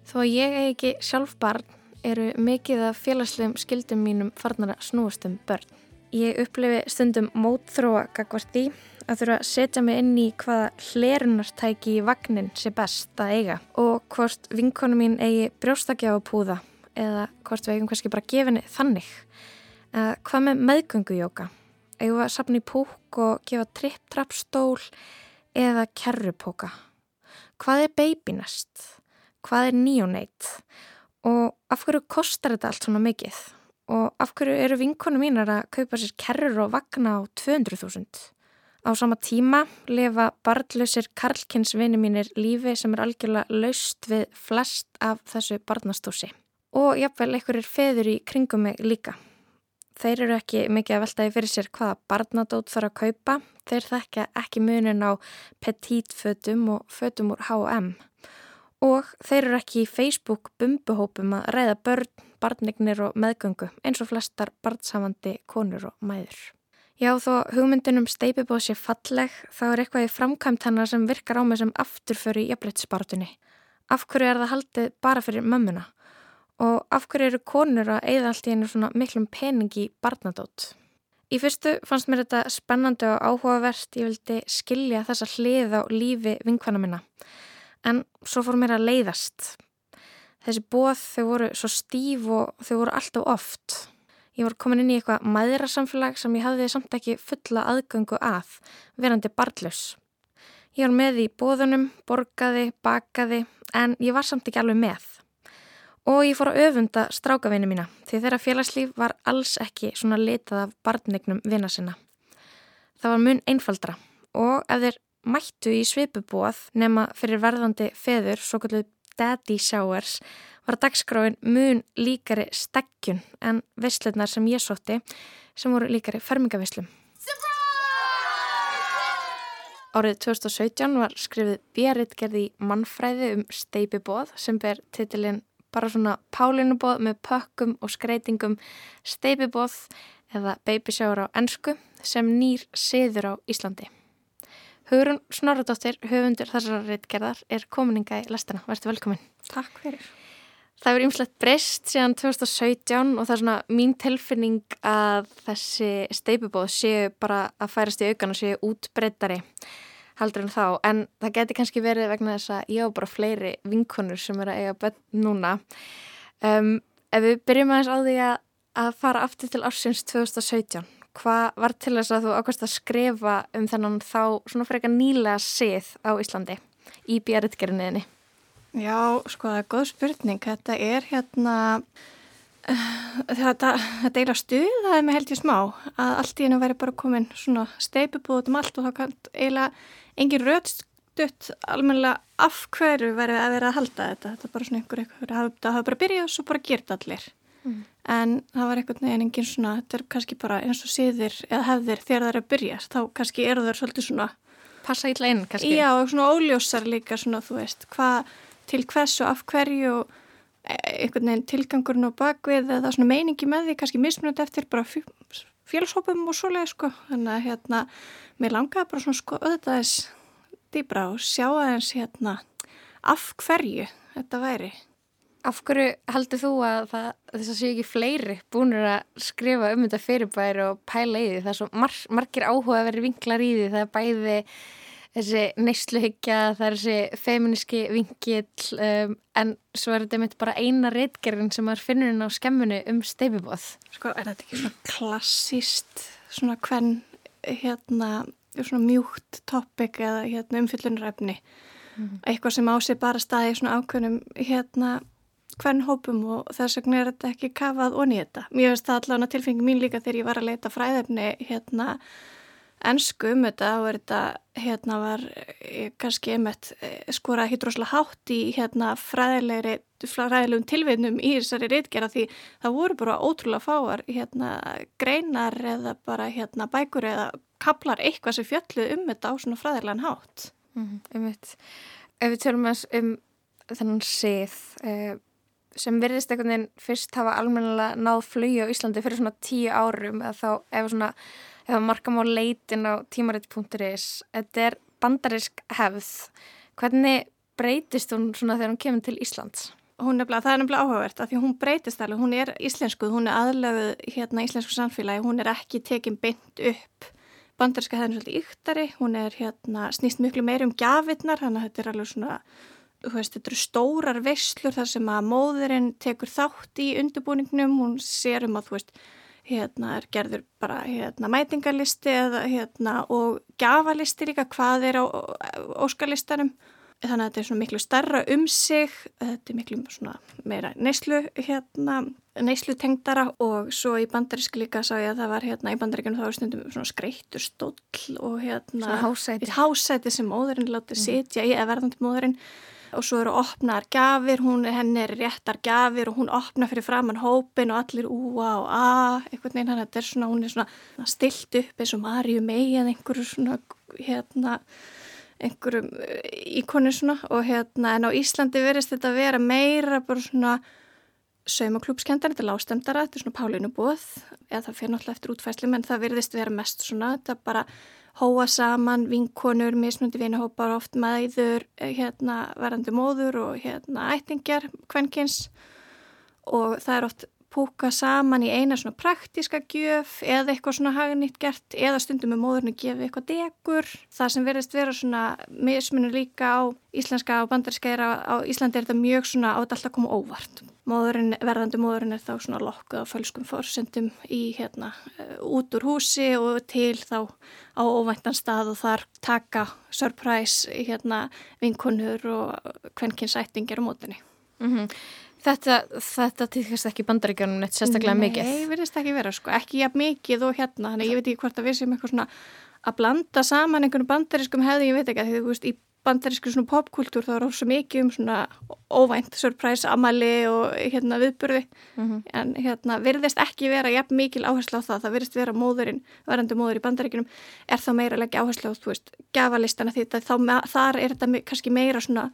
Þó að ég hef ekki sjálf barn eru mikið af félagslegum skildum mínum farnar að snúast um börn. Ég upplifi stundum mótþróa gagvart því að þurfa að setja mig inn í hvaða hlerunartæki í vagnin sé best að eiga og hvort vinkonu mín eigi brjóstakjafapúða eða hvort við eigum kannski bara gefinni þannig. Uh, hvað með meðgöngujóka? Eigum við að sapna í púk og gefa tripp-trapp-stól eða kerrupóka? Hvað er babynest? Hvað er neonate? Og af hverju kostar þetta allt svona mikið? Og af hverju eru vinkonu mínar að kaupa sér kerrur og vagna á 200.000? Á sama tíma lifa barnlausir karlkinsvinni mínir lífi sem er algjörlega laust við flest af þessu barnastósi. Og jáfnveil einhverjir feður í kringum mig líka. Þeir eru ekki mikið að veltaði fyrir sér hvaða barnadót þarf að kaupa. Þeir þekkja ekki munin á petítfötum og fötum úr H&M. Og þeir eru ekki í Facebook bumbuhópum að ræða börn, barnignir og meðgöngu eins og flestar barnsamandi konur og mæður. Já, þó hugmyndunum steipibóð sé falleg, þá er eitthvað í framkvæmt hennar sem virkar á mig sem afturföru í jafnleitsbartunni. Af hverju er það haldið bara fyrir mömmuna? Og af hverju eru konur að eigða allt í einu svona miklum peningi barnadót? Í fyrstu fannst mér þetta spennandi og áhugavert, ég vildi skilja þessa hlið á lífi vinkvæna minna. En svo fór mér að leiðast. Þessi bóð þau voru svo stíf og þau voru alltaf oft. Ég var komin inn í eitthvað maðurasamfélag sem ég hafði samt ekki fulla aðgöngu að, verandi barnlaus. Ég var með í bóðunum, borgaði, bakaði, en ég var samt ekki alveg með. Og ég fór að öfunda strákavinni mína, því þeirra félagslíf var alls ekki svona litað af barnignum vina sinna. Það var mun einfaldra og ef þeir mættu í svipubóð nema fyrir verðandi feður, svo kalluð daddy showers, var dagskráin mun líkari steggjun en veislunar sem ég sótti sem voru líkari fermingavislum. Árið 2017 var skrifið björritgerði í mannfræði um steipibóð sem ber titilinn bara svona pálínubóð með pökkum og skreitingum steipibóð eða babyshower á ennsku sem nýr siður á Íslandi. Hugrun Snorradóttir, höfundur þessara reitgerðar, er komininga í lestina. Værstu velkomin. Takk fyrir. Það hefur ymslegt breyst síðan 2017 og það er svona mín tilfinning að þessi steipubóð séu bara að færast í aukan og séu útbreytari haldur en þá. En það geti kannski verið vegna þess að ég á bara fleiri vinkonur sem er að eiga bönn núna. Um, ef við byrjum aðeins á því að, að fara aftur til ársins 2017, hvað var til þess að þú ákvæmst að skrifa um þennan þá svona frekar nýlega sið á Íslandi í björðgerðinniðinni? Já, sko það er góð spurning. Þetta er hérna, þetta, þetta eiginlega stuðaði mig held ég smá að allt í hennu væri bara komin svona steipubúð um allt og þá kann eiginlega engin rödstutt almennilega af hverju verið að vera að halda þetta. Þetta er bara svona einhver, einhver, það hafa bara byrjað og svo bara gert allir. Mm. En það var einhvern veginn engin svona, þetta er kannski bara eins og síðir eða hefðir þegar það er að byrja, þá kannski eru þau svolítið svona... Passa ítla inn kannski? Já, og svona óljósar líka svona, þú veist, hvað til hvers og af hverju og e, einhvern veginn tilgangurinn og bakvið eða svona meiningi með því, kannski mismunandi eftir bara fjölshópum og svolega, sko. Þannig að hérna, mér langaði bara svona sko auðvitaðis dýbra og sjá aðeins hérna af hverju þetta væri. Af hverju heldur þú að það, þess að séu ekki fleiri búinur að skrifa um þetta fyrirbæri og pæla í því? Það er svo mar margir áhuga að vera vinklar í því. Það er bæði þessi neysluhyggja, það er þessi feministki vingill um, en svo er þetta mitt bara eina reitgerðin sem er finnurinn á skemmunu um steifibóð. Sko er þetta ekki svona klassíst svona hvern hérna svona mjúkt topic eða hérna umfyllunræfni mm. eitthvað sem á sig bara staði svona ákveðnum hérna hvern hópum og þess vegna er þetta ekki kafað onni þetta. Mér finnst það allavega tilfengi mín líka þegar ég var að leita fræðefni hérna ennsku um þetta og þetta hérna var eh, kannski einmitt eh, skora ekki droslega hátt í hérna fræðilegri fræðilegum tilvinnum í þessari reytgera því það voru bara ótrúlega fáar hérna greinar eða bara hérna bækur eða kaplar eitthvað sem fjalluð um þetta á svona fræðilegan hátt. Mm -hmm, einmitt. Ef við tölum að um þennan sið eh, sem verðist einhvern veginn fyrst hafa almennilega náð flögi á Íslandi fyrir svona tíu árum eða þá ef svona ef markam á leitin á tímaritt.is þetta er bandarisk hefð. Hvernig breytist hún svona þegar hún kemur til Íslands? Hún er, það er nefnilega áhugavert af því hún breytist alveg, hún er íslenskuð, hún er aðlöfuð hérna íslensku samfélagi, hún er ekki tekin beint upp bandariska hefðin svolítið yktari, hún er hérna snýst miklu meir um gafirnar, þannig að þetta er alveg svona veist, þetta eru stórar veslur þar sem að móðurinn tekur þátt í undirbúningnum, hún sér um að þú veist, hérna er gerður bara hérna mætingalisti eða hérna og gafalisti líka hvað er á óskalistanum. Þannig að þetta er svona miklu starra um sig þetta er miklu svona meira neyslu hérna, neyslu tengdara og svo í bandarísk líka sá ég að það var hérna í bandaríkunum þá stundum svona skreittur stóll og hérna hásæti, hásæti sem móðurinn láti mm. sitja í eða verðandi móðurinn og svo eru opnar gafir, hún, henni er réttar gafir og hún opnar fyrir framann hópin og allir úa og a, eitthvað neina, þetta er svona, hún er svona stilt upp eins og Marju mei eða einhverju svona, hérna, einhverjum íkonu svona. Og hérna, en á Íslandi verist þetta að vera meira bara svona saumaklúpskendar, þetta er lástemdara, þetta er svona Pálinu bóð, eða það fyrir náttúrulega eftir útfæsli, menn það verðist vera mest svona, þetta er bara hóa saman, vinkonur, mismundi vinahópar, oft maður, eh, hérna verandi móður og hérna ættingjar, kvenkins og það er oft púka saman í eina svona praktiska gjöf eða eitthvað svona hagnýtt gert eða stundum með móðurni gefið eitthvað degur. Það sem verðist vera svona mismunir líka á íslenska og bandarskeira á Íslandi er þetta mjög svona á þetta alltaf koma óvart. Móðurinn, verðandi móðurinn er þá svona lokkuð á fölskum fórsendum í hérna eh, út úr húsi og til þá á óvæntan stað og þar taka surprise hérna vinkunur og kvenkinsættingir á mótunni. Mm -hmm. Þetta, þetta týðkast ekki bandaríkjánum neitt sérstaklega Nei, mikið? Nei, verðist ekki vera sko, ekki jafn mikið og hérna, þannig ég veit ekki hvort að við sem eitthvað svona að blanda saman einhvern bandarískum hefði, ég veit ekki að því þú veist í bandarísku svona popkultúr þá er það svo mikið um svona óvænt surprise amali og hérna viðburði mm -hmm. en hérna verðist ekki vera jafn mikil áherslu á það, það verðist vera móðurinn, verðandi móður í bandaríkunum er þá meira leggja áherslu á þú veist, gafalistana því að þá, þar er þetta kannski meira svona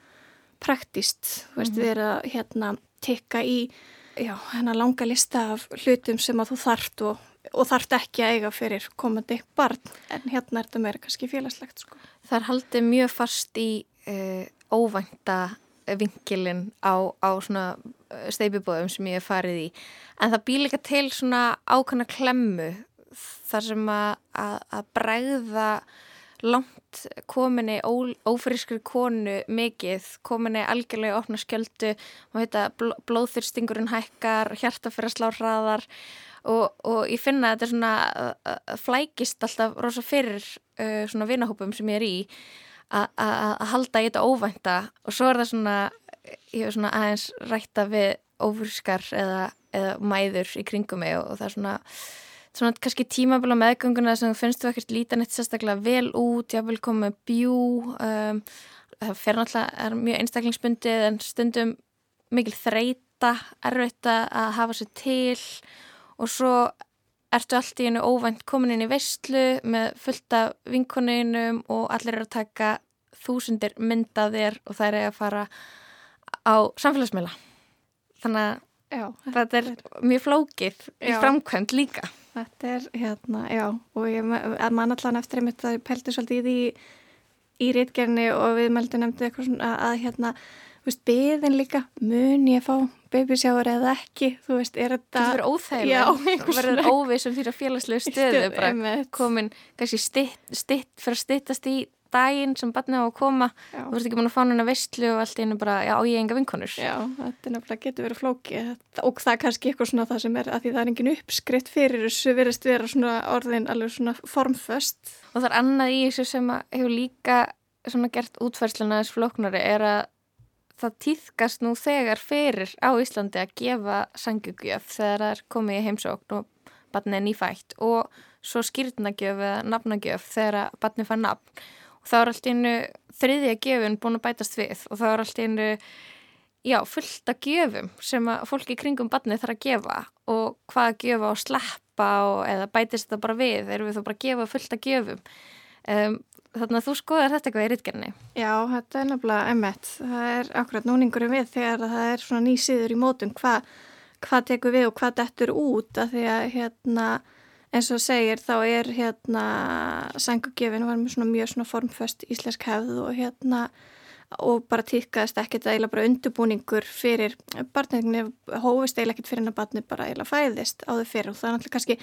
praktist, þú veist, mm -hmm. að hérna tikka í já, hennar langa lista af hlutum sem að þú þart og, og þart ekki að eiga fyrir komandi barn en hérna er þetta meira kannski félagslegt sko. Það er haldið mjög fast í uh, óvænta vingilin á, á svona eh, steipibóðum sem ég hef farið í en það býr líka til svona ákvæmna klemmu þar sem að, að, að bregða langt tengt kominni ófrískri konu mikið, kominni algjörlega opna skjöldu og heita blóðþyrstingurinn hækkar, hjarta fyrir að slá hraðar og, og ég finna að þetta er svona flækist alltaf rosa fyrir uh, svona vinahópum sem ég er í að halda í þetta óvænta og svo er það svona, ég hef svona aðeins rætta við ófrískar eða, eða mæður í kringum mig og, og það er svona svona kannski tímabila meðgönguna sem finnst þú ekkert lítan eitt sérstaklega vel út, koma með bjú um, það fer náttúrulega, er mjög einstaklingsbundið en stundum mikil þreita erfitt að hafa sér til og svo ertu allt í einu óvænt komin inn í vestlu með fullta vinkoninum og allir eru að taka þúsundir myndaðir og það er að fara á samfélagsmiðla. Þannig að Já, þetta er mjög flókið í framkvæmt líka. Þetta er, hérna, já, og ég man allan eftir einmitt að ég pelti svolítið í í rítgerni og við meldum nefndið eitthvað svona að, hérna, þú veist, beðin líka, mun ég fá babysjáður eða ekki, þú veist, er þetta... Það verður óþægileg, það verður óvið sem því að félagslegu stöðu, bara komin, kannski stitt, stitt, fyrir að stittast í daginn sem barnið á að koma já. þú veist ekki mann að fá að vestlu og allt einu bara, já, ég enga vinkonur. Já, þetta er nefnilega getur verið flóki og það er kannski eitthvað svona það sem er að því það er engin uppskritt fyrir þessu verist vera svona orðin alveg svona formföst. Og það er annað í þessu sem hefur líka svona gert útfærsluna þessu flóknari er að það týðkast nú þegar fyrir á Íslandi að gefa sangjugjöf þegar það er komið í heimsókn og barnið er nýfætt og svo skýrnagjöf eða nafnagjöf þegar barnið fær nafn þá er allt einu þriðja gefun búin að bætast við. Og þá er allt einu já, fullt að gefum sem að fólki kringum barnið þarf að gefa. Og hvað að gefa og sleppa og, eða bætist þetta bara við? Erum við þá bara að gefa fullt að gefum um, þannig að þú skoðar þetta eitthvað í ritgerni Já, þetta er nefnilega emmett það er akkurat núningurum við þegar það er svona nýsiður í mótum hvað hva tekur við og hvað dettur út. Að því að hérna eins og segir þá er hérna sangugjöfin var með svona mjög svona formföst íslensk hefð og hérna og bara týrkaðist ekkert að eila bara undurbúningur fyrir barnegni hófist eila ekkert fyrir hennar barni bara eila fæðist á þau fyrir og það er náttúrulega kannski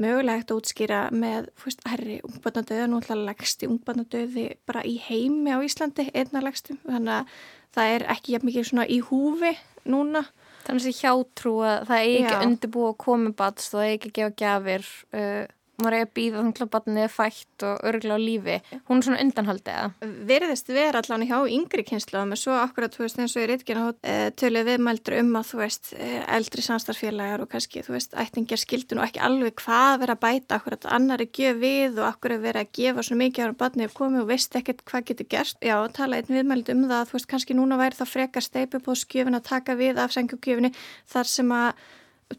mögulegt að útskýra með fúst, herri ungbarnadauða, nú ætla legsti ungbarnadauði bara í heimi á Íslandi einna legstum, þannig að það er ekki mikið svona í húfi núna Þannig að hjátrú að það er ekki að koma bats og er ekki að gefa gafir uh, maður er að býða þannig að barnið er fætt og örgla á lífi, hún er svona undanhaldið? Verðist vera allan hjá yngri kynnslöðum og svo akkurat, þú veist, eins og í reytkina eh, tölur viðmældur um að þú veist, eh, eldri samstarfélagar og kannski, þú veist, ættingjar skildun og ekki alveg hvað vera að bæta akkurat annar er gjöf við og akkur er verið að gefa svo mikið ára barnið er komið og veist ekkert hvað getur gerst. Já, tala einn viðmæld um það, þú veist, kannski núna væri það frekar steipubóðskjöfin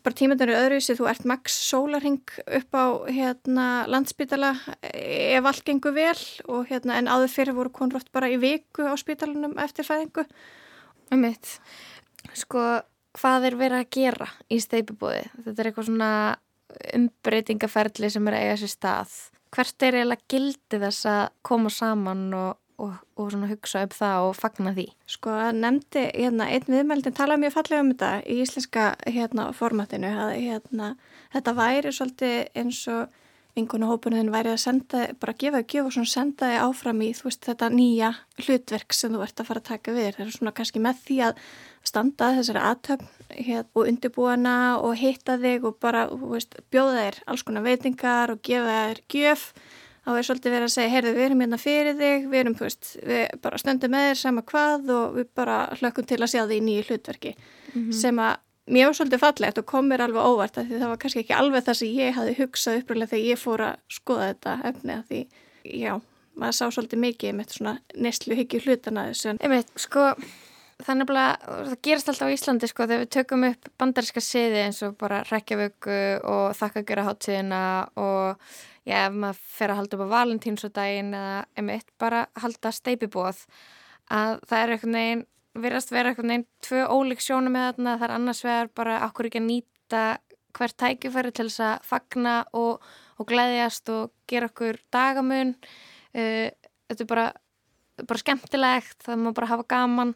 bara tímandur eru öðruvísi, þú ert max sólarhing upp á hérna, landsbytala ef allt gengur vel og hérna en áður fyrir voru konrótt bara í viku á spítalunum eftir fæðingu. Um mitt sko hvað er verið að gera í steipubóði þetta er eitthvað svona umbreytingaferli sem er að eiga sér stað. Hvert er eiginlega gildi þess að koma saman og og, og svona hugsa upp það og fagna því. Sko að nefndi, hérna, einn viðmeldin talaði mjög fallega um þetta í íslenska hérna, formatinu að hérna, þetta væri svolítið eins og vingunuhópunin væri að senda, bara gefa og gefa og svona senda þig áfram í veist þetta nýja hlutverk sem þú ert að fara að taka við það er svona kannski með því að standa þessari aðtöfn hérna, og undirbúana og hitta þig og bara veist, bjóða þér alls konar veitingar og gefa þér gjöf þá er svolítið verið að segja, heyrðu, við erum hérna fyrir þig, við erum, þú veist, við bara stöndum með þér sama hvað og við bara hlökkum til að sjá því í nýju hlutverki mm -hmm. sem að mér var svolítið fallegt og kom mér alveg óvart að því það var kannski ekki alveg það sem ég hafi hugsað uppröðlega þegar ég fór að skoða þetta efni að því, já, maður sá svolítið mikið með svona neslu hyggju hlutana þessu. Einmitt, sko, þannig að það gerast alltaf á Íslandi sko þegar við tökum upp bandaríska siði eins og bara já, ef maður fer að halda upp á valentínsodaginn eða emitt, bara halda steipibóð að það er eitthvað neginn, virðast vera eitthvað neginn tvö ólík sjónum með þarna, það er annars vegar bara okkur ekki að nýta hvert tækifæri til þess að fagna og, og glæðjast og gera okkur dagamun. Uh, þetta er bara, bara skemmtilegt, það má bara hafa gaman.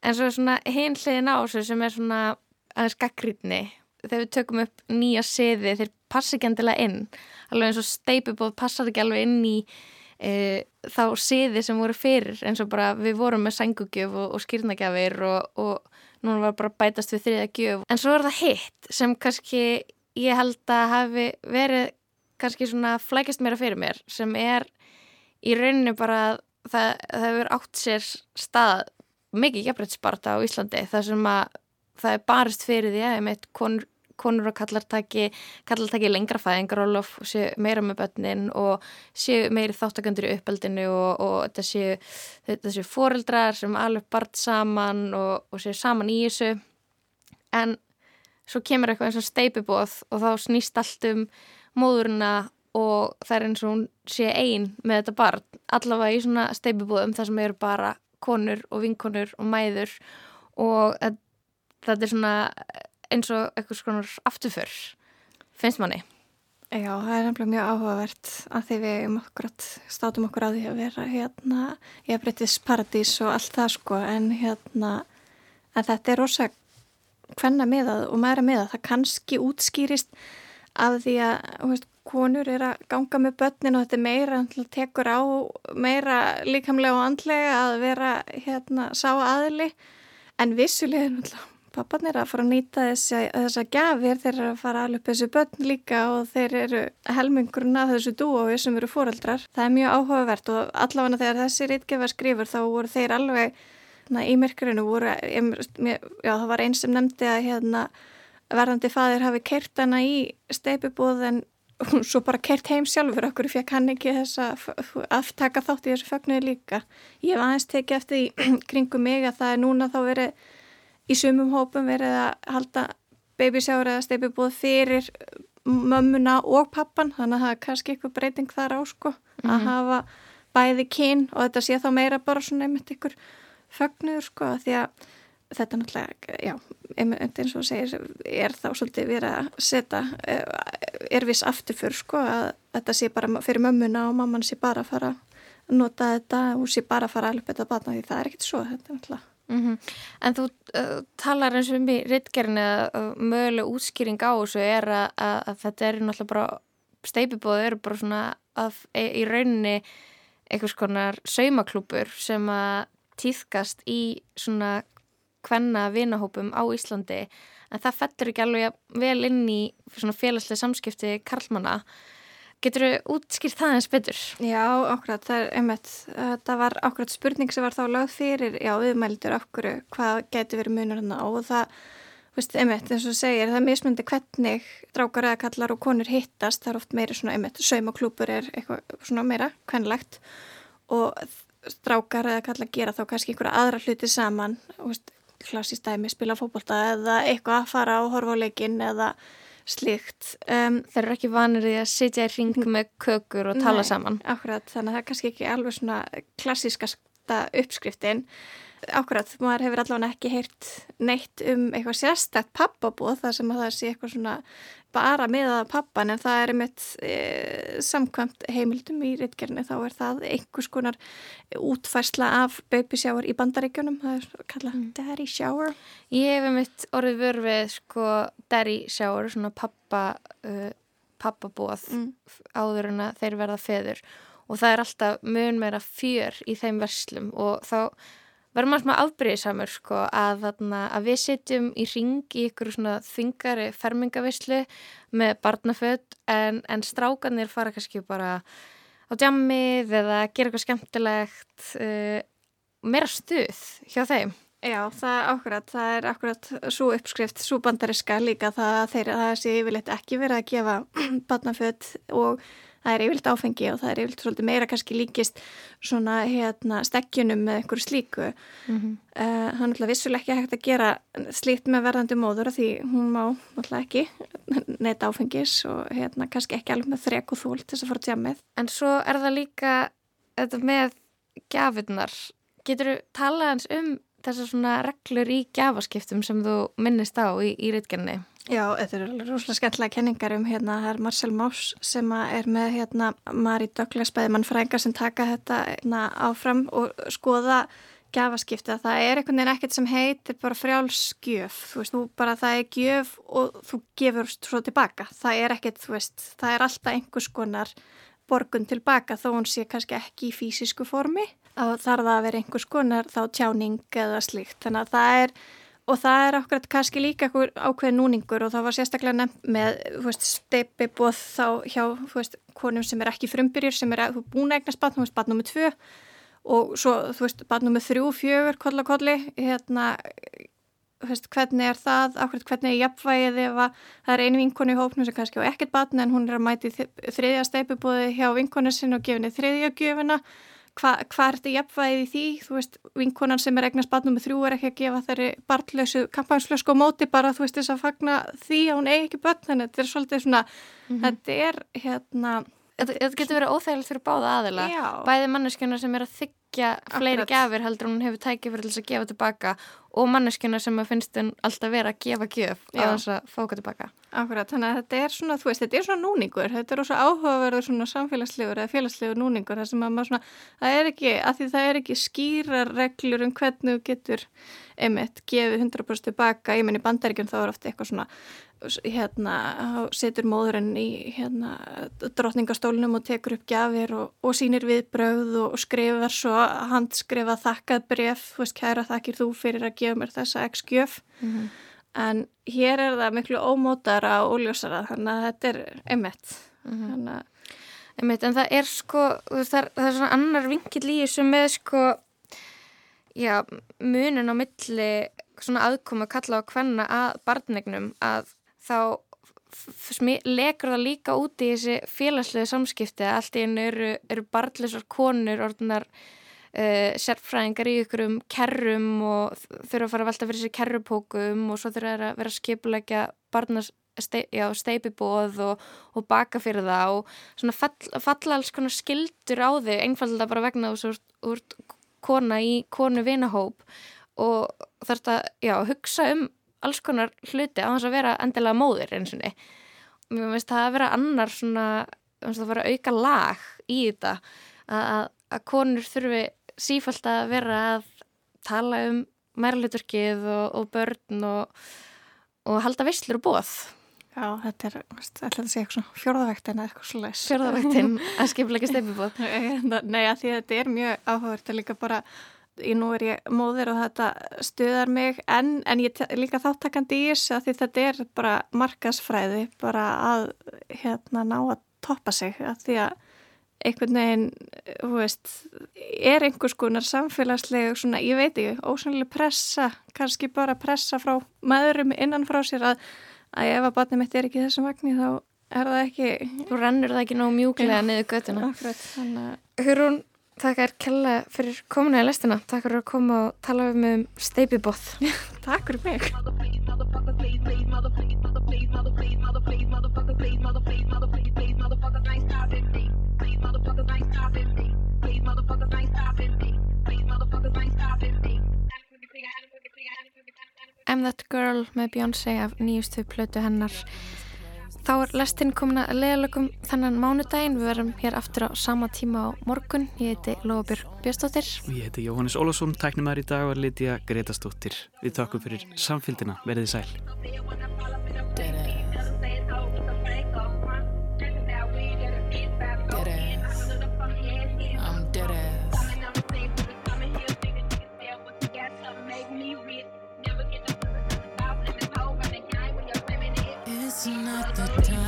En svo er svona hinliðin á þessu sem er svona aðeins gaggrítni þegar við tökum upp nýja siði þeir passa ekki endilega inn. Alveg eins og steipubóð passar ekki alveg inn í e, þá siði sem voru fyrir eins og bara við vorum með sængugjöf og, og skýrnagjafir og, og núna var bara bætast við þriða gjöf. En svo er það hitt sem kannski ég held að hafi verið kannski svona flækist mér að fyrir mér sem er í rauninni bara það, það hefur átt sér stað mikið jafnbryttsparta á Íslandi þar sem að það er barist fyrir því að meit konur, konur og kallartaki kallartaki lengra fæðingarólof og séu meira með börnin og séu meiri þáttakandur í uppeldinu og, og þetta séu, séu foreldrar sem alveg bart saman og, og séu saman í þessu. En svo kemur eitthvað eins og steipibóð og þá snýst allt um móðurina og það er eins og hún sé einn með þetta barn allavega í svona steipibóðum þar sem eru bara konur og vinkonur og mæður og þetta er svona eins og eitthvað svona afturför finnst manni. Já, það er nefnilega mjög áhugavert að því við um okkur státum okkur á því að vera hérna, ég breytið paradís og allt það sko. En hérna en þetta er rosa hvenna miðað og mæra miðað, það kannski útskýrist af því að veist, konur er að ganga með börnin og þetta er meira, tekur á meira líkamlega og andlega að vera hérna sá aðli en vissulega er náttúrulega pappan er að fara að nýta þessa, þessa gafir þeir eru að fara að alveg þessu börn líka og þeir eru helmingurinn af þessu dúi sem eru fóreldrar. Það er mjög áhugavert og allavega þegar þessi rítgefa skrifur þá voru þeir alveg na, í myrkurinu voru, já það var einn sem nefndi að hérna verðandi fadir hafi kert hana í steipibúð en hún svo bara kert heim sjálfur okkur fekk hann ekki þessa að taka þátt í þessu fögnuði líka ég hef aðeins tekið eftir í kringum mig að það er núna þá verið í sumum hópum verið að halda babysjára eða steipibúð fyrir mömmuna og pappan þannig að það er kannski eitthvað breyting þar á sko mm -hmm. að mhm. hafa bæði kyn og þetta sé þá meira bara svona einmitt ykkur fögnuður sko því að þetta náttúrulega, já, eins og segir, er þá svolítið verið að setja, eh, er viss afturför sko að þetta sé bara fyrir mömmuna og mamman sé bara að fara að nota þetta og sé bara að fara að alveg þetta batna því það er ekkert svo þetta náttúrulega. Mm -hmm. En þú uh, talar eins og um í rittgerðinu að möguleg útskýring á þessu er að, að, að þetta er náttúrulega bara steipibóð eru bara svona að, í rauninni einhvers konar saumaklúpur sem að týðkast í svona hvenna vinahópum á Íslandi en það fettur ekki alveg vel inn í félagslega samskipti Karlmanna. Getur þú útskýrt það eins betur? Já, okkur, það er einmitt, það var okkur spurning sem var þá lögð fyrir, já, viðmældur okkur, hvað getur verið munur hann á og það, veist, einmitt, eins og segir, það er mismundi hvernig drákar eða kallar og konur hittast, það er oft meira svona, einmitt, saumaklúpur er eitthvað svona meira kvenlegt og drákar eða kallar gera þá kannski einhverja aðra hluti saman, veist, klassíst dæmi spila fókbólta eða eitthvað að fara á horfuleikin eða slíkt. Um, Þeir eru ekki vanir í að sitja í ring með kökur og tala nei, saman. Akkurat, þannig að það er kannski ekki alveg svona klassískasta uppskriftin Ákvæmt, maður hefur allavega ekki heyrt neitt um eitthvað sérstækt pappabóð þar sem að það sé eitthvað svona bara meðað pappan en það er einmitt e, samkvæmt heimildum í rittgerni þá er það einhvers konar útfærsla af baby shower í bandaríkjunum, það er kallað mm. daddy shower. Ég hef einmitt orðið vörfið sko daddy shower, svona pappa, uh, pappabóð mm. áður en að þeir verða feður og það er alltaf mun meira fjör í þeim verslum og þá verður maður svona afbreyðisamur sko að, þarna, að við sitjum í ring í ykkur svona þingari fermingavislu með barnaföld en, en strákanir fara kannski bara á djammið eða gera eitthvað skemmtilegt uh, meira stuð hjá þeim. Já, það er akkurat, það er akkurat svo uppskrift, svo bandariska líka það að þeir, það sé yfirleitt ekki verið að gefa barnaföld og það er yfirleitt áfengi og það er yfirleitt svolítið meira kannski líkist svona hérna stekkjunum með einhverju slíku. Mm -hmm. uh, hann er alltaf vissuleg ekki hægt að gera slíkt með verðandi móður því hún má alltaf ekki neitt áfengis og hérna kannski ekki alveg með þrek og þól til þess að fara tjamið En svo er það líka þetta með gafinnar getur þú talað hans um þessar svona reglur í gafaskiptum sem þú minnist á í, í reytgenni Já, þetta eru rúslega skemmtilega kenningar um hérna, það er Marcel Mauss sem er með hérna Marí Douglas Bæðimann frængar sem taka þetta hérna, áfram og skoða gafaskipti að það er einhvern veginn ekkert sem heitir bara frjálsgjöf, þú veist, þú bara það er gjöf og þú gefur svo tilbaka, það er ekkert, þú veist, það er alltaf einhvers konar borgun tilbaka þó hún sé kannski ekki í fysisku formi. Og þarf það að vera einhvers konar þá tjáning eða slíkt. Þannig að það er, og það er okkur kannski líka ákveð núningur og það var sérstaklega nefn með steipibóð þá hjá veist, konum sem er ekki frumbyrjur, sem er búin að eignast batn, þú veist, batn nummið tvö. Og svo, þú veist, batn nummið þrjú, fjögur, koll og kolli, hérna, veist, hvernig er það, ákveð hvernig er jafnvægið ef að það er einu vinkonu í hópnum sem kannski á ekkert batn en hún er að mæti þriðja steipibóði hjá vinkonu sin og gefinni þriðja gjöfina hvað hva er þetta jafnvægið í því þú veist, vinkonan sem er eignast batnum með þrjú er ekki að gefa þeirri barnlausu kampænslösku á móti bara þú veist þess að fagna því að hún eigi ekki börn þannig að þetta er svolítið svona mm -hmm. þetta er hérna Þetta getur verið óþægilegt fyrir báða aðila. Bæði manneskjöna sem er að þykja fleiri gafir heldur hún hefur tækið fyrir þess að gefa tilbaka og manneskjöna sem finnst henn alltaf vera að gefa gjöf á þess að fóka tilbaka. Akkurat, þannig að þetta er svona, þú veist, þetta er svona núningur, þetta er svona áhugaverður svona samfélagslegur eða félagslegur núningur, það sem að maður svona, það er ekki, að því það er ekki skýrar reglur um hvernig þú getur, einmitt, gefið 100% tilbaka, ég menn í bandaríkjum þá er ofta eitthvað svona, hérna, setur móðurinn í, hérna, drotningastólunum og tekur upp gafir og, og sínir viðbröð og, og skrifar svo handskrifa þakkað bref, veist, kæra þakkir þú fyrir að gefa mér þessa x-gjöf. Mm -hmm en hér er það miklu ómótara og óljósara þannig að þetta er einmitt mm -hmm. einmitt en það er sko það er, það er svona annar vinkil í sem með sko já, munin á milli svona aðkoma að kalla á hvenna að barnegnum að þá legur það líka út í þessi félagslegu samskipti að allt í einu eru, eru barnleisar konur orðinar uh, sérfræðingar í ykkur um kerrum og þurfa að fara að velta fyrir sér kerrupókum og svo þurfa að vera skipulegja barnas steipibóð og, og baka fyrir það og svona fall, falla alls konar skildur á þig einfalda bara vegna þú úr kona í konu vinahóp og þarf þetta, já, hugsa um alls konar hluti á þess að vera endilega móðir eins og. Mér finnst það að vera annar svona, það að vera auka lag í þetta að, að konur þurfi sífælt að vera að tala um mærluturkið og, og börn og, og halda visslur og bóð. Já, þetta er, ætla að segja eitthvað fjörðavæktin eða eitthvað slúleis. Fjörðavæktin að skipla ekki steipibóð. Nei, að því að þetta er mjög áhugavert að líka bara, ég nú er ég móðir og þetta stuðar mig en, en ég líka þáttakandi í þessu að þetta er bara markasfræði bara að hérna ná að toppa sig að því að einhvern veginn, þú veist, er einhvers konar samfélagslega svona, ég veit ekki, ósannlega pressa, kannski bara pressa frá maðurum innan frá sér að, að ef að batnið mitt er ekki þessum vagnir þá er það ekki... Þú rennur það ekki nóg mjúklega niður göttuna. Akkurat, þannig að... Hörun, takk er kella fyrir komuna í lestina, takk fyrir að koma og tala um um steipibóð. takk fyrir mig. I'm That Girl með Beyoncé af nýjustu plötu hennar. Þá er lestinn komin að leðalögum þennan mánudaginn. Við verum hér aftur á sama tíma á morgun. Ég heiti Lóabjörg Björnstóttir. Og ég heiti Jóhannes Ólásson. Tæknumar í dag var Lítiða Gretastóttir. Við takkum fyrir samfélgina. Verðið sæl. It's not the time.